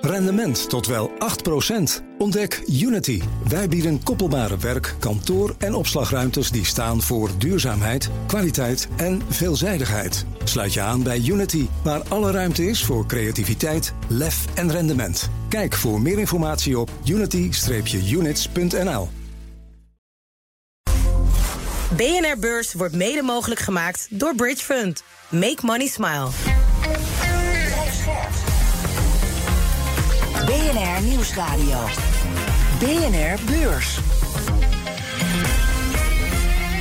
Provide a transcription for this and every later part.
Rendement tot wel 8%. Ontdek Unity. Wij bieden koppelbare werk, kantoor en opslagruimtes die staan voor duurzaamheid, kwaliteit en veelzijdigheid. Sluit je aan bij Unity, waar alle ruimte is voor creativiteit, lef en rendement. Kijk voor meer informatie op unity-units.nl. BNR Beurs wordt mede mogelijk gemaakt door Bridge Fund. Make money smile. BNR Nieuwsradio. BNR Beurs.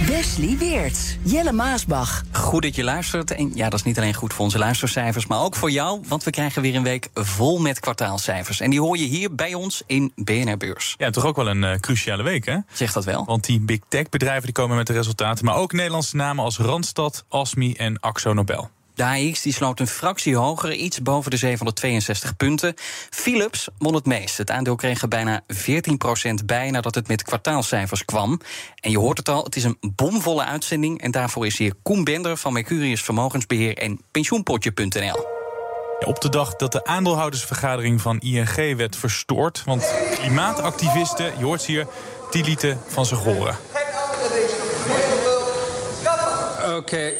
Wesley Weert, Jelle Maasbach. Goed dat je luistert. En ja, dat is niet alleen goed voor onze luistercijfers, maar ook voor jou. Want we krijgen weer een week vol met kwartaalcijfers. En die hoor je hier bij ons in BNR Beurs. Ja, toch ook wel een uh, cruciale week, hè? Zeg dat wel. Want die big tech bedrijven die komen met de resultaten. Maar ook Nederlandse namen als Randstad, Asmi en Axo Nobel. De AX die sloot een fractie hoger, iets boven de 762 punten. Philips won het meest. Het aandeel kreeg er bijna 14% bij nadat het met kwartaalcijfers kwam. En je hoort het al, het is een bomvolle uitzending. En daarvoor is hier Koen Bender van Mercurius Vermogensbeheer en pensioenpotje.nl. Op de dag dat de aandeelhoudersvergadering van ING werd verstoord. Want klimaatactivisten, je hoort ze hier, die lieten van zich horen. Oké,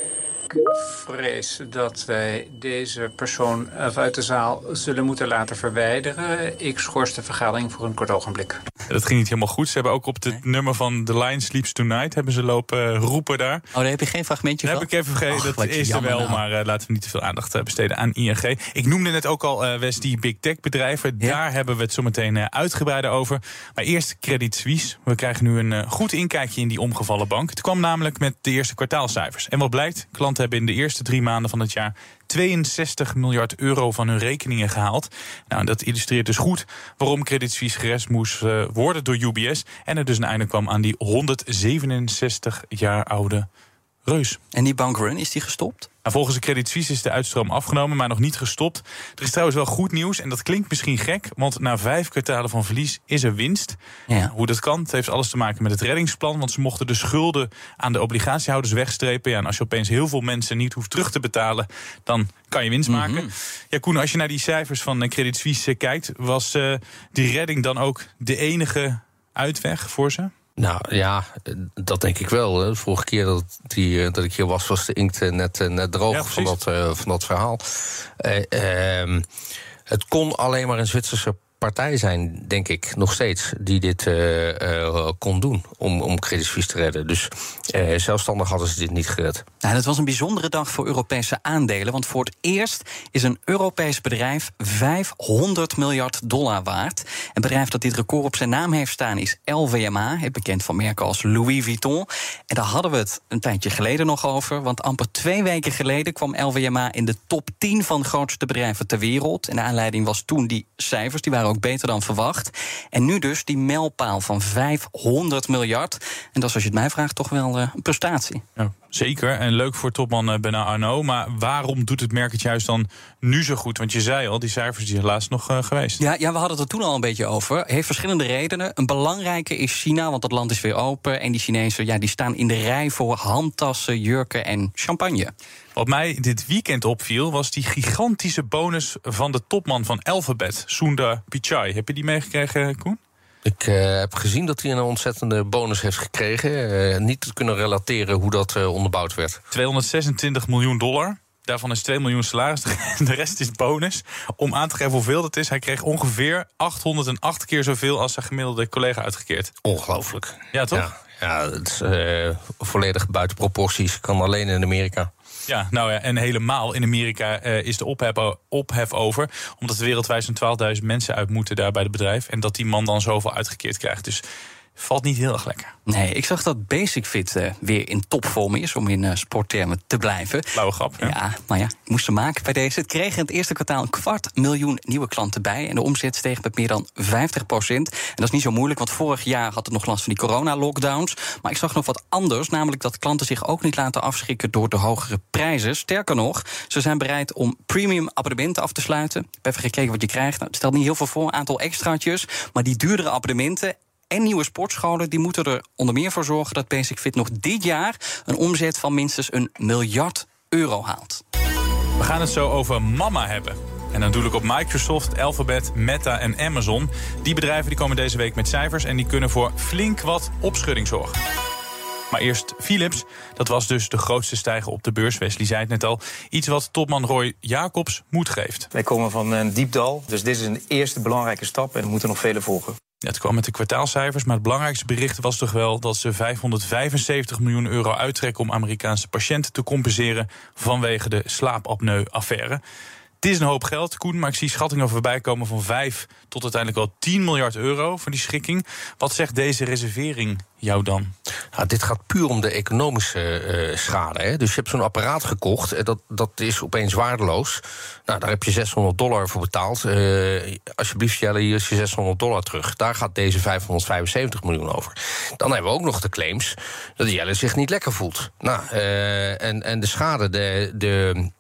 vrees dat wij deze persoon uit de zaal zullen moeten laten verwijderen. Ik schors de vergadering voor een kort ogenblik. Dat ging niet helemaal goed. Ze hebben ook op het nummer van The Line Sleeps Tonight... hebben ze lopen roepen daar. Oh, daar heb je geen fragmentje van? heb ik even vergeten. Dat is er wel, nou. maar uh, laten we niet te veel aandacht uh, besteden aan ING. Ik noemde net ook al uh, West die big tech bedrijven. Daar hebben we het zo meteen uitgebreider over. Maar eerst Credit Suisse. We krijgen nu een goed inkijkje in die omgevallen bank. Het kwam namelijk met de eerste kwartaalcijfers. En wat blijkt? Klanten hebben in de eerste drie maanden van het jaar 62 miljard euro van hun rekeningen gehaald. Nou, dat illustreert dus goed waarom Credit Suisse gerecht moest uh, worden door UBS. En er dus een einde kwam aan die 167 jaar oude reus. En die bankrun, is die gestopt? Nou, volgens de Credit Suisse is de uitstroom afgenomen, maar nog niet gestopt. Er is trouwens wel goed nieuws en dat klinkt misschien gek, want na vijf kwartalen van verlies is er winst. Ja. Hoe dat kan, het heeft alles te maken met het reddingsplan, want ze mochten de schulden aan de obligatiehouders wegstrepen. Ja, en als je opeens heel veel mensen niet hoeft terug te betalen, dan kan je winst mhm. maken. Ja, Koen, als je naar die cijfers van Credit Suisse kijkt, was uh, die redding dan ook de enige uitweg voor ze? Nou ja, dat denk ik wel. De vorige keer dat, die, eh, dat ik hier was, was de inkt eh, net, eh, net droog van, dat, van dat verhaal. Uh, het kon alleen maar een Zwitserse partij zijn, denk ik, nog steeds, die dit uh, kon doen om, om Suisse te redden. Dus uh, zelfstandig hadden ze dit niet gered. Nou, dat was een bijzondere dag voor Europese aandelen. Want voor het eerst is een Europees bedrijf 500 miljard dollar waard. Een bedrijf dat dit record op zijn naam heeft staan is LVMH, bekend van merken als Louis Vuitton. En daar hadden we het een tijdje geleden nog over. Want amper twee weken geleden kwam LVMH in de top 10 van grootste bedrijven ter wereld. En de aanleiding was toen die cijfers, die waren ook beter dan verwacht. En nu dus die mijlpaal van 500 miljard. En dat is, als je het mij vraagt, toch wel uh, een prestatie. Ja, zeker. En leuk voor topman uh, Bernard Arnault. Maar waarom doet het merk het juist dan nu zo goed? Want je zei al, die cijfers die helaas nog uh, geweest. Ja, ja, we hadden het er toen al een beetje over. Heeft verschillende redenen. Een belangrijke is China, want dat land is weer open. En die Chinezen ja, die staan in de rij voor handtassen, jurken en champagne. Wat mij dit weekend opviel, was die gigantische bonus van de topman van Alphabet, Sundar Pichai. Heb je die meegekregen, Koen? Ik uh, heb gezien dat hij een ontzettende bonus heeft gekregen. Uh, niet te kunnen relateren hoe dat uh, onderbouwd werd. 226 miljoen dollar. Daarvan is 2 miljoen salaris. De rest is bonus. Om aan te geven hoeveel dat is, hij kreeg ongeveer 808 keer zoveel als zijn gemiddelde collega uitgekeerd. Ongelooflijk. Ja, toch? Ja, ja het is volledig buiten proporties. Kan alleen in Amerika. Ja, nou ja, en helemaal in Amerika uh, is de ophef, ophef over. Omdat er wereldwijd zo'n 12.000 mensen uit moeten daar bij het bedrijf. En dat die man dan zoveel uitgekeerd krijgt. Dus valt niet heel erg lekker. Nee, ik zag dat Basic Fit uh, weer in topvorm is, om in uh, sporttermen te blijven. Blauwe grap. Ja. ja, maar ja, ik moest ze maken bij deze. Het kreeg in het eerste kwartaal een kwart miljoen nieuwe klanten bij. En de omzet steeg met meer dan 50 procent. En dat is niet zo moeilijk, want vorig jaar had het nog last van die corona-lockdowns. Maar ik zag nog wat anders, namelijk dat klanten zich ook niet laten afschrikken door de hogere prijzen. Sterker nog, ze zijn bereid om premium abonnementen af te sluiten. Ik heb even gekeken wat je krijgt. Nou, het stelt niet heel veel voor, een aantal extraatjes. Maar die duurdere abonnementen en nieuwe sportscholen die moeten er onder meer voor zorgen dat Basic Fit nog dit jaar een omzet van minstens een miljard euro haalt. We gaan het zo over mama hebben. En dan doe ik op Microsoft, Alphabet, Meta en Amazon. Die bedrijven die komen deze week met cijfers en die kunnen voor flink wat opschudding zorgen. Maar eerst Philips. Dat was dus de grootste stijger op de beurs. Wesley zei het net al. Iets wat topman Roy Jacobs moed geeft. Wij komen van een diep dal. Dus dit is een eerste belangrijke stap en er moeten nog vele volgen. Het kwam met de kwartaalcijfers, maar het belangrijkste bericht was toch wel dat ze 575 miljoen euro uittrekken om Amerikaanse patiënten te compenseren vanwege de slaapapneu-affaire. Het is een hoop geld, Koen, maar ik zie schattingen voorbij komen van 5 tot uiteindelijk wel 10 miljard euro voor die schikking. Wat zegt deze reservering jou dan? Nou, dit gaat puur om de economische uh, schade. Hè? Dus je hebt zo'n apparaat gekocht, en dat, dat is opeens waardeloos. Nou, daar heb je 600 dollar voor betaald. Uh, alsjeblieft, Jelle, hier is je 600 dollar terug. Daar gaat deze 575 miljoen over. Dan hebben we ook nog de claims dat Jelle zich niet lekker voelt. Nou, en, en de schade, de, de,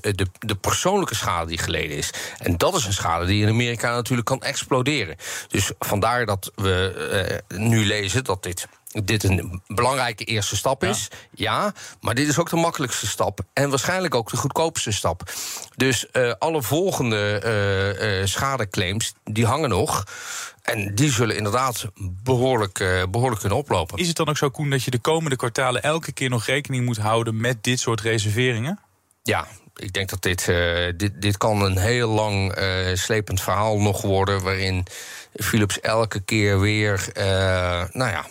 de, de persoonlijke schade die geleden is. En dat is een schade die in Amerika natuurlijk kan exploderen. Dus vandaar dat we nu lezen dat dit dit een belangrijke eerste stap is. Ja. maar dit is ook de makkelijkste stap. En waarschijnlijk ook de goedkoopste stap. Dus uh, alle volgende uh, uh, schadeclaims, die hangen nog. En die zullen inderdaad behoorlijk, behoorlijk kunnen oplopen. Is het dan ook zo, Koen, dat je de komende kwartalen elke keer nog rekening moet houden met dit soort reserveringen? Ja, ik denk dat dit, dit, dit kan een heel lang slepend verhaal nog worden... waarin Philips elke keer weer uh, nou ja,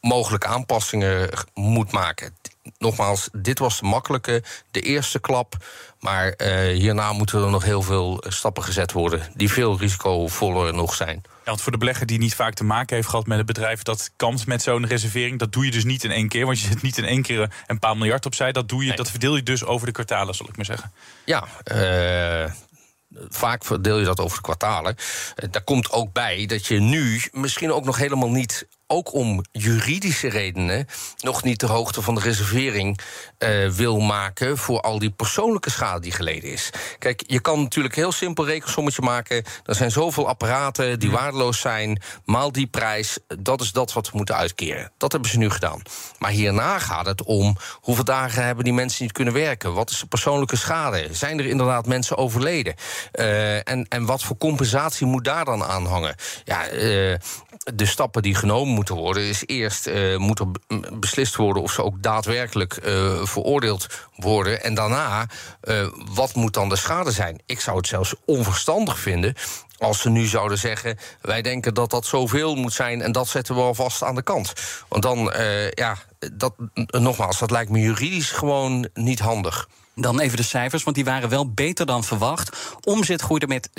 mogelijke aanpassingen moet maken. Nogmaals, dit was de makkelijke, de eerste klap. Maar uh, hierna moeten er nog heel veel stappen gezet worden... die veel risicovoller nog zijn. Ja, want voor de belegger die niet vaak te maken heeft gehad met het bedrijf... dat kampt met zo'n reservering, dat doe je dus niet in één keer. Want je zet niet in één keer een paar miljard opzij. Dat, doe je, dat verdeel je dus over de kwartalen, zal ik maar zeggen. Ja, uh, vaak verdeel je dat over de kwartalen. Eh, daar komt ook bij dat je nu misschien ook nog helemaal niet ook om juridische redenen nog niet de hoogte van de reservering uh, wil maken voor al die persoonlijke schade die geleden is. Kijk, je kan natuurlijk heel simpel rekensommetje maken. Er zijn zoveel apparaten die waardeloos zijn, maal die prijs. Dat is dat wat we moeten uitkeren. Dat hebben ze nu gedaan. Maar hierna gaat het om hoeveel dagen hebben die mensen niet kunnen werken? Wat is de persoonlijke schade? Zijn er inderdaad mensen overleden? Uh, en, en wat voor compensatie moet daar dan aan hangen? Ja, uh, de stappen die genomen moeten worden, is eerst uh, moet er beslist worden of ze ook daadwerkelijk uh, veroordeeld worden. En daarna, uh, wat moet dan de schade zijn? Ik zou het zelfs onverstandig vinden als ze nu zouden zeggen: wij denken dat dat zoveel moet zijn en dat zetten we alvast aan de kant. Want dan, ja, dat, nogmaals, dat lijkt me juridisch gewoon niet handig. Dan even de cijfers, want die waren wel beter dan verwacht. Omzet groeide met 6%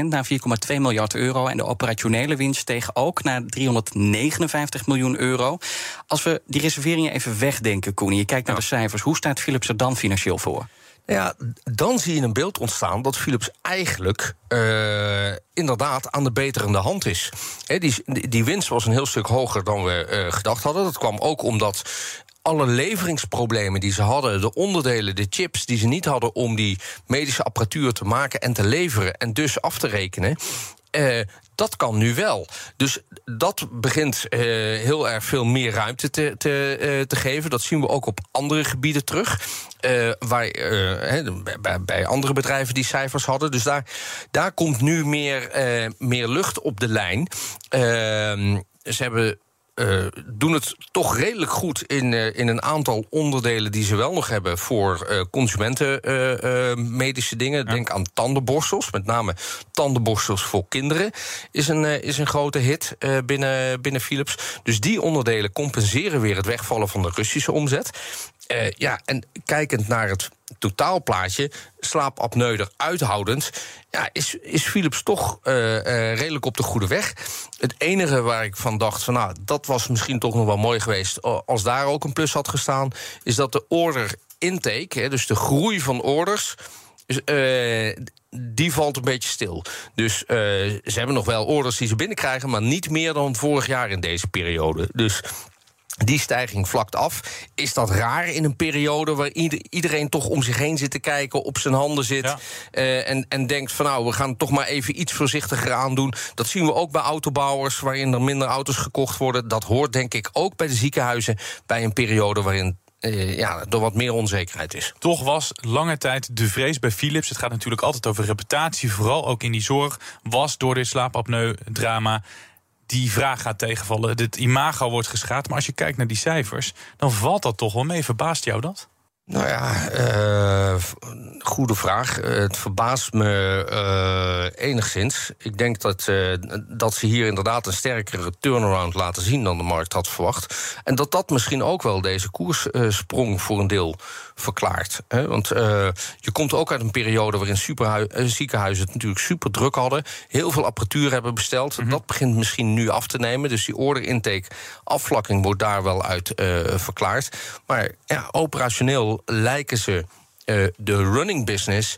naar 4,2 miljard euro. En de operationele winst steeg ook naar 359 miljoen euro. Als we die reserveringen even wegdenken, Koen, je kijkt naar de cijfers... hoe staat Philips er dan financieel voor? Ja, dan zie je een beeld ontstaan dat Philips eigenlijk uh, inderdaad aan de beterende hand is. He, die, die winst was een heel stuk hoger dan we uh, gedacht hadden. Dat kwam ook omdat alle leveringsproblemen die ze hadden, de onderdelen, de chips die ze niet hadden om die medische apparatuur te maken en te leveren en dus af te rekenen. Uh, dat kan nu wel. Dus dat begint uh, heel erg veel meer ruimte te, te, uh, te geven. Dat zien we ook op andere gebieden terug. Waar, bij, bij, andere bedrijven die cijfers hadden. Dus daar, daar komt nu meer, meer lucht op de lijn. Ehm, ze hebben uh, doen het toch redelijk goed in, uh, in een aantal onderdelen die ze wel nog hebben voor uh, consumenten medische dingen. Denk aan tandenborstels, met name tandenborstels voor kinderen is een, is een grote hit binnen, binnen Philips. Dus die onderdelen compenseren weer het wegvallen van de Russische omzet. Uh, ja, en kijkend naar het totaalplaatje, slaapapneu uithoudend, ja, is, is Philips toch uh, uh, redelijk op de goede weg. Het enige waar ik van dacht, van nou, dat was misschien toch nog wel mooi geweest als daar ook een plus had gestaan, is dat de order intake, hè, dus de groei van orders. die valt een beetje stil. Dus ze hebben nog wel orders die ze binnenkrijgen, maar niet meer dan vorig jaar in deze periode. Dus die stijging vlakt af. Is dat raar in een periode waar iedereen toch om zich heen zit te kijken, op zijn handen zit uh, en, en denkt van nou, we gaan toch maar even iets voorzichtiger aandoen. Dat zien we ook bij autobouwers, waarin er minder auto's gekocht worden. Dat hoort denk ik ook bij de ziekenhuizen bij een periode waarin ja, door wat meer onzekerheid is. Toch was lange tijd de vrees bij Philips, het gaat natuurlijk altijd over reputatie, vooral ook in die zorg, was door dit slaapapneu-drama die vraag gaat tegenvallen. Het imago wordt geschaad. Maar als je kijkt naar die cijfers, dan valt dat toch wel mee. Verbaast jou dat? Nou ja, uh, goede vraag. het verbaast me uh, enigszins. Ik denk dat, dat ze hier inderdaad een sterkere turnaround laten zien dan de markt had verwacht. En dat dat misschien ook wel deze koerssprong voor een deel verklaart. Hè? Want je komt ook uit een periode waarin ziekenhuizen het natuurlijk super druk hadden. Heel veel apparatuur hebben besteld. Mhm. Dat begint misschien nu af te nemen. Dus die order intake afvlakking wordt daar wel uit verklaard. Maar ja, operationeel lijken ze de running business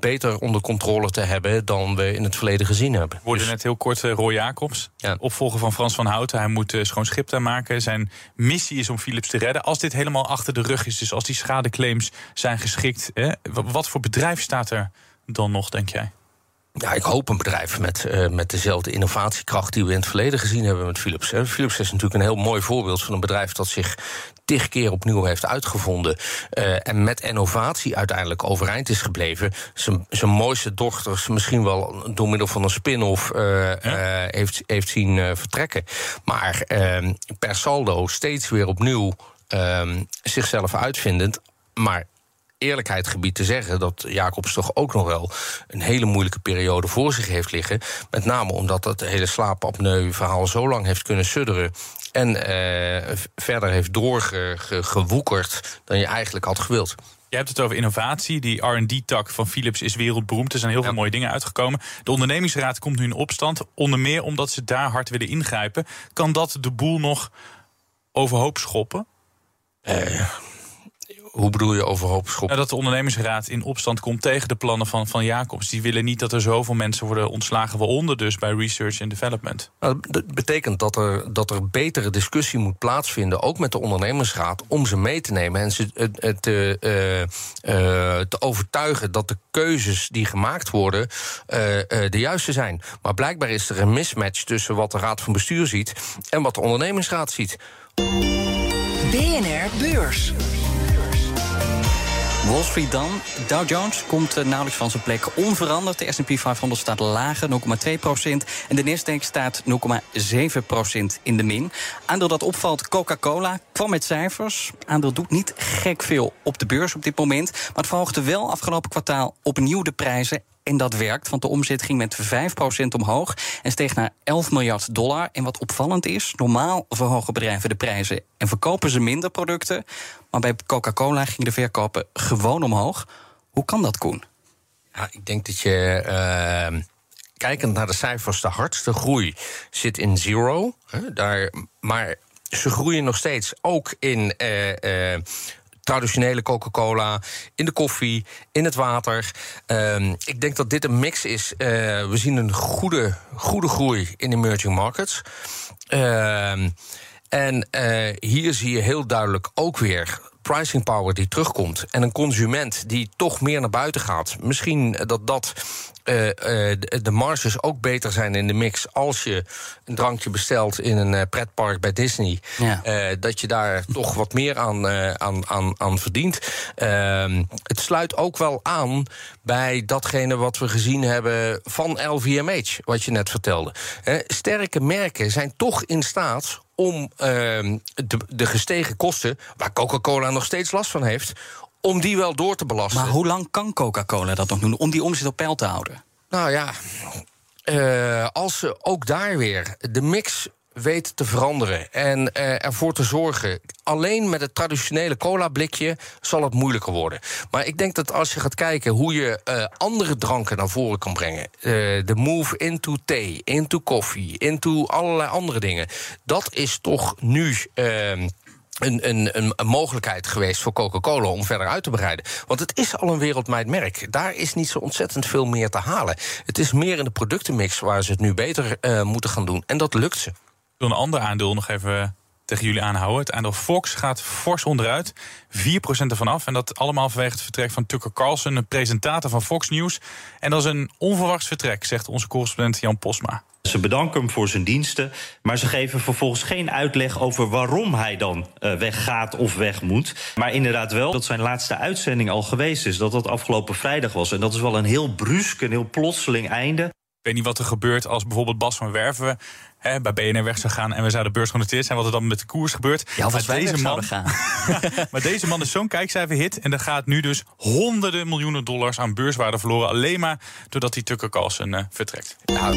beter onder controle te hebben dan we in het verleden gezien hebben. We hoorden dus- net heel kort uh, Roy Jacobs, ja. opvolger van Frans van Houten. Hij moet uh, schoon schip daar maken. Zijn missie is om Philips te redden. Als dit helemaal achter de rug is, dus als die schadeclaims zijn geschikt... Hè, wat voor bedrijf staat er dan nog, denk jij? Ja, ik hoop een bedrijf met, uh, met dezelfde innovatiekracht die we in het verleden gezien hebben met Philips. Philips is natuurlijk een heel mooi voorbeeld van een bedrijf dat zich tig keer opnieuw heeft uitgevonden. Uh, en met innovatie uiteindelijk overeind is gebleven. Zijn mooiste dochters misschien wel door middel van een spin-off uh, heeft, heeft zien vertrekken. Maar ehm, per saldo steeds weer opnieuw ehm, zichzelf uitvindend. Maar eerlijkheid gebied te zeggen dat Jacobs toch ook nog wel een hele moeilijke periode voor zich heeft liggen. Met name omdat dat hele slaapapneu-verhaal zo lang heeft kunnen sudderen. En uh, verder heeft doorgewoekerd dan je eigenlijk had gewild. Je hebt het over innovatie. Die RD-tak van Philips is wereldberoemd. Er zijn heel veel mooie dingen uitgekomen. De ondernemingsraad komt nu in opstand. Onder meer omdat ze daar hard willen ingrijpen. Kan dat de boel nog overhoop schoppen? Uh, hoe bedoel je overhoop schoppen? Nou, dat de ondernemingsraad in opstand komt tegen de plannen van, van Jacobs. Die willen niet dat er zoveel mensen worden ontslagen, waaronder dus bij research and development. Nou, dat betekent dat er, dat er betere discussie moet plaatsvinden, ook met de ondernemingsraad, om ze mee te nemen en ze te, uh, uh, te overtuigen dat de keuzes die gemaakt worden uh, de juiste zijn. Maar blijkbaar is er een mismatch tussen wat de raad van bestuur ziet en wat de ondernemingsraad ziet. BNR Beurs. Wall Street dan. Dow Jones komt uh, nauwelijks van zijn plek onveranderd. De S&P 500 staat lager, 0,2 procent. En de Nasdaq staat 0,7 procent in de min. Aandeel dat opvalt, Coca-Cola, kwam met cijfers. Aandeel doet niet gek veel op de beurs op dit moment. Maar het verhoogde wel afgelopen kwartaal opnieuw de prijzen en dat werkt, want de omzet ging met 5% omhoog en steeg naar 11 miljard dollar. En wat opvallend is, normaal verhogen bedrijven de prijzen en verkopen ze minder producten. Maar bij Coca-Cola gingen de verkopen gewoon omhoog. Hoe kan dat, Koen? Ja, ik denk dat je. Uh, kijkend naar de cijfers, de hardste groei zit in zero. Hè, daar, maar ze groeien nog steeds ook in uh, uh, traditionele Coca-Cola, in de koffie, in het water. Um, ik denk dat dit een mix is. Uh, we zien een goede, goede groei in emerging markets. Uh, en uh, hier zie je heel duidelijk ook weer pricing power die terugkomt. En een consument die toch meer naar buiten gaat. Misschien dat dat uh, de marges ook beter zijn in de mix als je een drankje bestelt in een uh, pretpark bij Disney. Ja. dat je daar toch wat meer aan, aan, aan, aan verdient. Ehm, het sluit ook wel aan bij datgene wat we gezien hebben van LVMH, wat je net vertelde. sterke merken zijn toch in staat om ehm, de, de gestegen kosten, waar Coca-Cola nog steeds last van heeft, om die wel door te belasten. Maar hoe lang kan Coca-Cola dat nog doen om die omzet op peil te houden? Nou ja, uh, als ze ook daar weer de mix weet te veranderen en uh, ervoor te zorgen. Alleen met het traditionele cola-blikje zal het moeilijker worden. Maar ik denk dat als je gaat kijken hoe je uh, andere dranken naar voren kan brengen. Uh, de move into thee, into koffie, into allerlei andere dingen. Dat is toch nu. Ehm, een, een, een, mogelijkheid geweest voor Coca-Cola om verder uit te breiden. Want het is al een wereldwijd. Daar is niet zo ontzettend veel meer te halen. Het is meer in de productenmix waar ze het nu beter moeten gaan doen. En dat lukt ze. Wil een ander aandeel nog even tegen jullie aanhouden. Het aandeel Fox gaat fors onderuit. 4% ervan af. En dat allemaal vanwege het vertrek van Tucker Carlson, een presentator van Fox News. En dat is een onverwachts vertrek, zegt onze correspondent Jan Posma. Ze bedanken hem voor zijn diensten, maar ze geven vervolgens geen uitleg over waarom hij dan uh, weggaat of weg moet. Maar inderdaad wel dat zijn laatste uitzending al geweest is, dat dat afgelopen vrijdag was. En dat is wel een heel brusk, een heel plotseling einde. Ik weet niet wat er gebeurt als bijvoorbeeld Bas van Werven hè, bij BNR weg zou gaan en we zouden beursgenoteerd zijn, wat er dan met de koers gebeurt. Ja, als wij deze man, gaan. maar deze man is zo'n kijkcijferhit en er gaat nu dus honderden miljoenen dollars aan beurswaarde verloren, alleen maar doordat hij Tucker Carlson uh, vertrekt. Nou,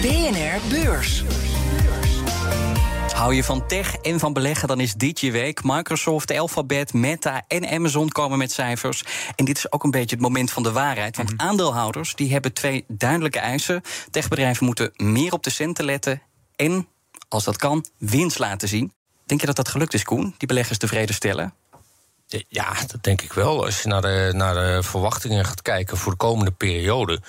BNR Beurs. Hou je van tech en van beleggen, dan is dit je week. Microsoft, Alphabet, Meta en Amazon komen met cijfers. En dit is ook een beetje het moment van de waarheid. Want mhm. aandeelhouders die hebben twee duidelijke eisen. Techbedrijven moeten meer op de centen letten en, als dat kan, winst laten zien. Denk je dat dat gelukt is, Koen? Die beleggers tevreden stellen? Ja, dat denk ik wel. Als je naar de, naar de verwachtingen gaat kijken voor de komende periode.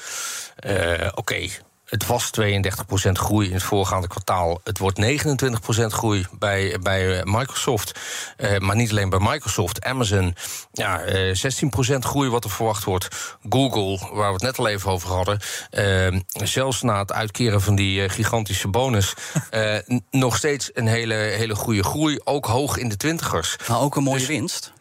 Uh, Oké, het was 32% groei in het voorgaande kwartaal. Het wordt 29% groei bij, bij eh, Microsoft. Uh, maar niet alleen bij Microsoft. Amazon, ja, uh, 16% groei wat er verwacht wordt. Google, waar we het net al even over hadden. Uh, zelfs na het uitkeren van die gigantische bonus... nog steeds een hele, hele goede groei. Ook hoog in de twintigers. Maar ook een mooie dus winst.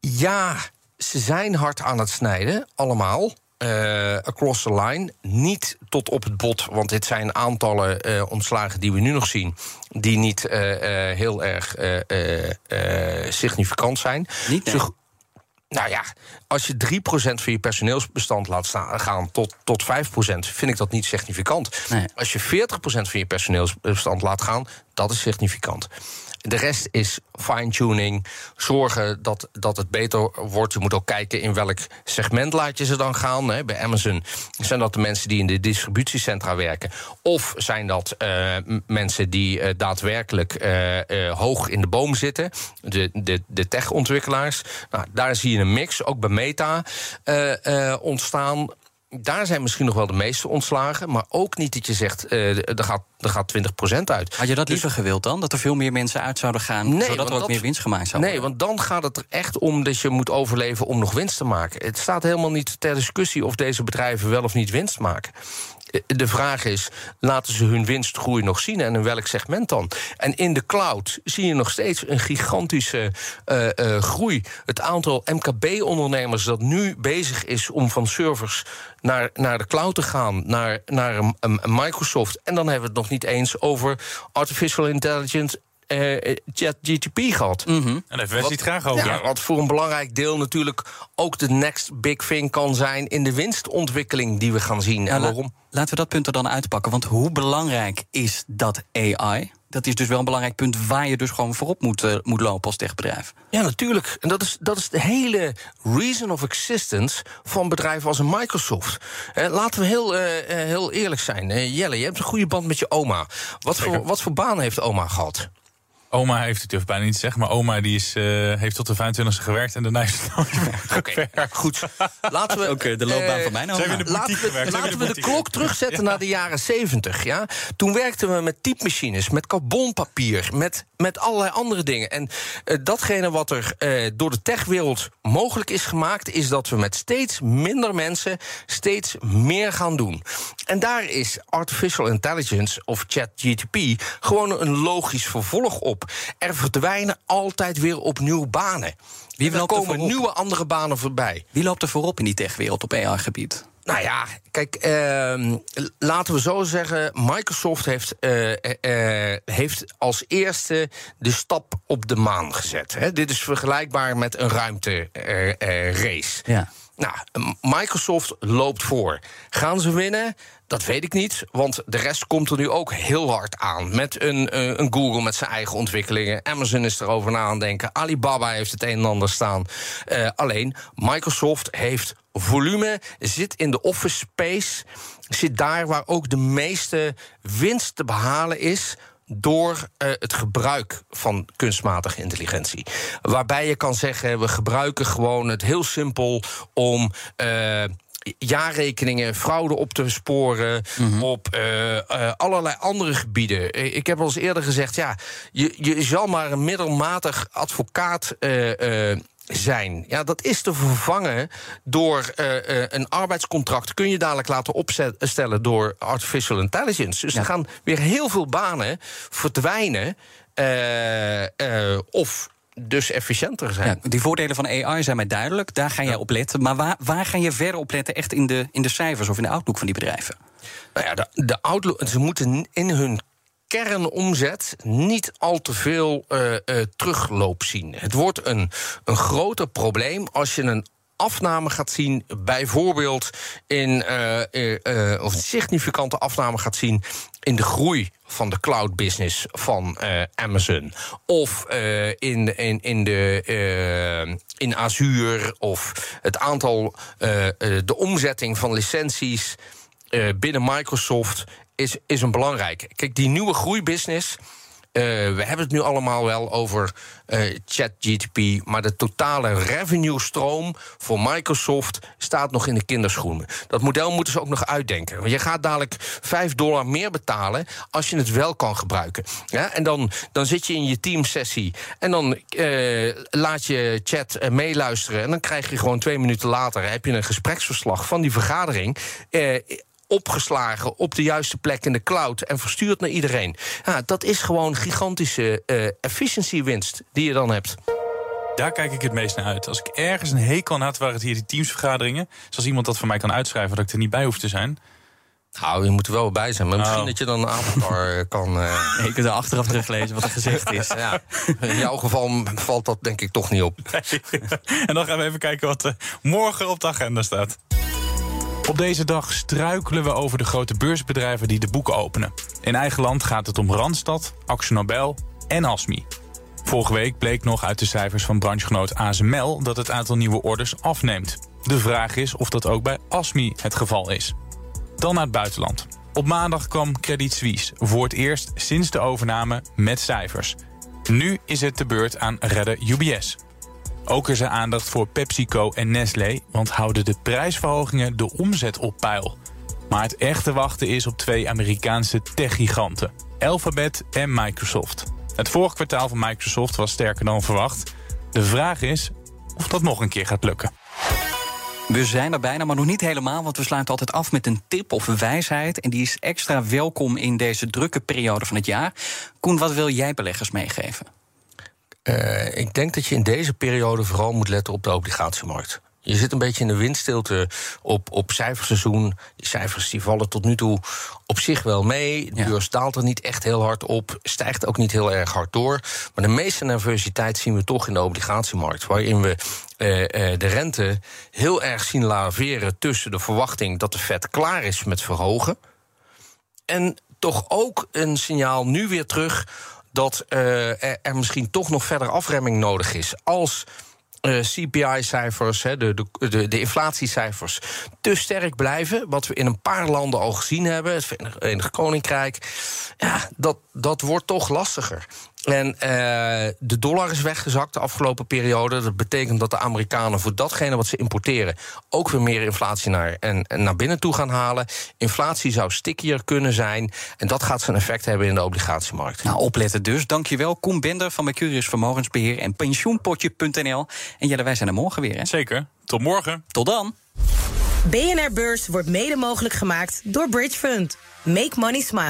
Ja, ze zijn hard aan het snijden, allemaal. Uh, across the line. Niet tot op het bot, want dit zijn aantallen uh, ontslagen die we nu nog zien. die niet uh, heel erg significant zijn. Niet, nee. Nou ja, als je 3% van je personeelsbestand laat staan, gaan tot, tot 5%, vind ik dat niet significant. Nee. Als je 40% van je personeelsbestand laat gaan, dat is significant. De rest is fine-tuning. Zorgen dat, dat het beter wordt. Je moet ook kijken in welk segment laat je ze dan gaan. Bij Amazon zijn dat de mensen die in de distributiecentra werken. Of zijn dat uh, mensen die uh, daadwerkelijk uh, hoog in de boom zitten. De, de, de tech-ontwikkelaars. Nou, daar zie je een mix, ook bij Meta, ontstaan daar zijn misschien nog wel de meeste ontslagen. Maar ook niet dat je zegt, uh, er, gaat, er gaat 20% uit. Had je dat dus, liever gewild dan? Dat er veel meer mensen uit zouden gaan, nee, zodat er ook meer winst gemaakt zou worden? Nee, want dan gaat het er echt om dat je moet overleven om nog winst te maken. Het staat helemaal niet ter discussie of deze bedrijven wel of niet winst maken de vraag is, laten ze hun winstgroei nog zien en in welk segment dan? En in de cloud zie je nog steeds een gigantische uh, uh, groei. Het aantal MKB-ondernemers dat nu bezig is om van servers naar, naar de cloud te gaan, naar, naar een, Microsoft. En dan hebben we het nog niet eens over artificial intelligence ChatGTP gehad. Mm -hmm. En daar heeft het graag over. Ja, wat voor een belangrijk deel natuurlijk ook de next big thing kan zijn in de winstontwikkeling die we gaan zien. en waarom? Laten we dat punt er dan uitpakken. Want hoe belangrijk is dat AI? Dat is dus wel een belangrijk punt waar je dus gewoon voorop moet, uh, moet lopen als techbedrijf. Ja, natuurlijk. En dat is, dat is de hele reason of existence van bedrijven als een Microsoft. Eh, laten we heel, uh, heel eerlijk zijn. Jelle, je hebt een goede band met je oma. Wat voor, wat voor baan heeft oma gehad? Oma heeft het, durf bijna niet te zeggen, maar oma die is, uh, heeft tot de 25e gewerkt en daarna is het Oké, okay, goed. Laten we, de loopbaan uh, van mijn oma. Laten we, laten we de, klok terugzetten naar de jaren 70. Ja? Toen werkten we met typemachines, met carbonpapier, met, met allerlei andere dingen. En uh, datgene wat er door de techwereld mogelijk is gemaakt, is dat we met steeds minder mensen steeds meer gaan doen. En daar is artificial intelligence of ChatGTP gewoon een logisch vervolg op. Er verdwijnen altijd weer opnieuw banen. Wie er komen nieuwe andere banen voorbij. Wie loopt er voorop in die techwereld op AI-gebied? Nou ja, kijk, uh, laten we zo zeggen. Microsoft heeft, uh, uh, heeft als eerste de stap op de maan gezet. Hè. Dit is vergelijkbaar met een ruimterace. ja. Nou, Microsoft loopt voor. Gaan ze winnen? Dat weet ik niet, want de rest komt er nu ook heel hard aan. Met een, eh, een Google met zijn eigen ontwikkelingen. Amazon is erover na aan denken. Alibaba heeft het een en ander staan. Uh, alleen, Microsoft heeft volume, zit in de office space... zit daar waar ook de meeste winst te behalen is door uh, het gebruik van kunstmatige intelligentie. Waarbij je kan zeggen, we gebruiken gewoon het heel simpel om. Uh, jaarrekeningen, fraude op te sporen, Mhm. op eh, eh, allerlei andere gebieden. Eh, Ik heb al eens eerder gezegd, ja, je, je zal maar een middelmatig advocaat eh, eh, zijn. Ja, dat is te vervangen door eh, eh, een arbeidscontract. Kun je dadelijk laten opstellen door artificial intelligence. Dus er gaan weer heel veel banen verdwijnen. eh, of dus efficiënter zijn. Ja, die voordelen van AI zijn mij duidelijk. Daar ga jij op letten. Maar waar, waar ga je verder op letten? Echt in de, in de cijfers of in de outlook van die bedrijven? Nou ja, de, de outlook, ze moeten in hun kernomzet niet al te veel eh, terugloop zien. Het wordt een, een groter probleem als je een afname gaat zien, bijvoorbeeld in eh, of een significante afname gaat zien in de groei van de cloud business van Amazon. Of in, in, in, de, in Azure. Of het aantal, de omzetting van licenties eh, binnen Microsoft is, is een belangrijke. Kijk, die nieuwe groeibusiness. eh, we hebben het nu allemaal wel over eh ChatGTP, maar de totale revenue-stroom voor Microsoft staat nog in de kinderschoenen. Dat model moeten ze ook nog uitdenken. Want je gaat dadelijk 5 dollar meer betalen als je het wel kan gebruiken. Ja, en dan, dan zit je in je teamsessie en dan laat je chat meeluisteren. En dan krijg je gewoon twee minuten later heb je een gespreksverslag van die vergadering. Opgeslagen op de juiste plek in de cloud en verstuurd naar iedereen. Ja, dat is gewoon gigantische eh efficiëntiewinst die je dan hebt. Daar kijk ik het meest naar uit. Als ik ergens een hekel aan had, waren het hier die teamsvergaderingen. Zoals iemand dat voor mij kan uitschrijven, dat ik er niet bij hoef te zijn. Nou, je moet er wel bij zijn. Maar misschien Oh. dat je dan een avatar eh, kan... eh, Nee, je kunt er achteraf teruglezen wat er gezegd is. ja. In jouw geval valt dat denk ik toch niet op. en dan gaan we even kijken wat er morgen op de agenda staat. Op deze dag struikelen we over de grote beursbedrijven die de boeken openen. In eigen land gaat het om Randstad, Axel en Asmi. Vorige week bleek nog uit de cijfers van branchegenoot ASML dat het aantal nieuwe orders afneemt. De vraag is of dat ook bij Asmi het geval is. Dan naar het buitenland. Op maandag kwam Credit Suisse voor het eerst sinds de overname met cijfers. Nu is het de beurt aan redder UBS. Ook is er aandacht voor PepsiCo en Nestlé, want houden de prijsverhogingen de omzet op peil. Maar het echte wachten is op twee Amerikaanse techgiganten, Alphabet en Microsoft. Het vorige kwartaal van Microsoft was sterker dan verwacht. De vraag is of dat nog een keer gaat lukken. We zijn er bijna, maar nog niet helemaal. Want we sluiten altijd af met een tip of een wijsheid. En die is extra welkom in deze drukke periode van het jaar. Koen, wat wil jij beleggers meegeven? Eh, ik denk dat je in deze periode vooral moet letten op de obligatiemarkt. Je zit een beetje in de windstilte op, op cijferseizoen. Die cijfers die vallen tot nu toe op zich wel mee. De beurs daalt er niet echt heel hard op. Stijgt ook niet heel erg hard door. Maar de meeste nervositeit zien we toch in de obligatiemarkt. Waarin we eh, eh, de rente heel erg zien laveren tussen de verwachting dat de Fed klaar is met verhogen. En toch ook een signaal nu weer terug dat eh, er, er misschien toch nog verder afremming nodig is. Als eh, CPI-cijfers, de, de, de, de inflatiecijfers, te sterk blijven. Wat we in een paar landen al gezien hebben, het Verenigd Koninkrijk. Ja, dat, dat wordt toch lastiger. En eh, de dollar is weggezakt de afgelopen periode. Dat betekent dat de Amerikanen voor datgene wat ze importeren ook weer meer inflatie naar, en, en naar binnen toe gaan halen. Inflatie zou stickier kunnen zijn. En dat gaat zijn effect hebben in de obligatiemarkt. Nou, opletten dus. Dankjewel, Koen Bender van Mercurius Vermogensbeheer en pensioenpotje.nl. En Jelle, wij zijn er morgen weer, hè? Zeker. Tot morgen. Tot dan. BNR Beurs wordt mede mogelijk gemaakt door Bridge Fund. Make money smile.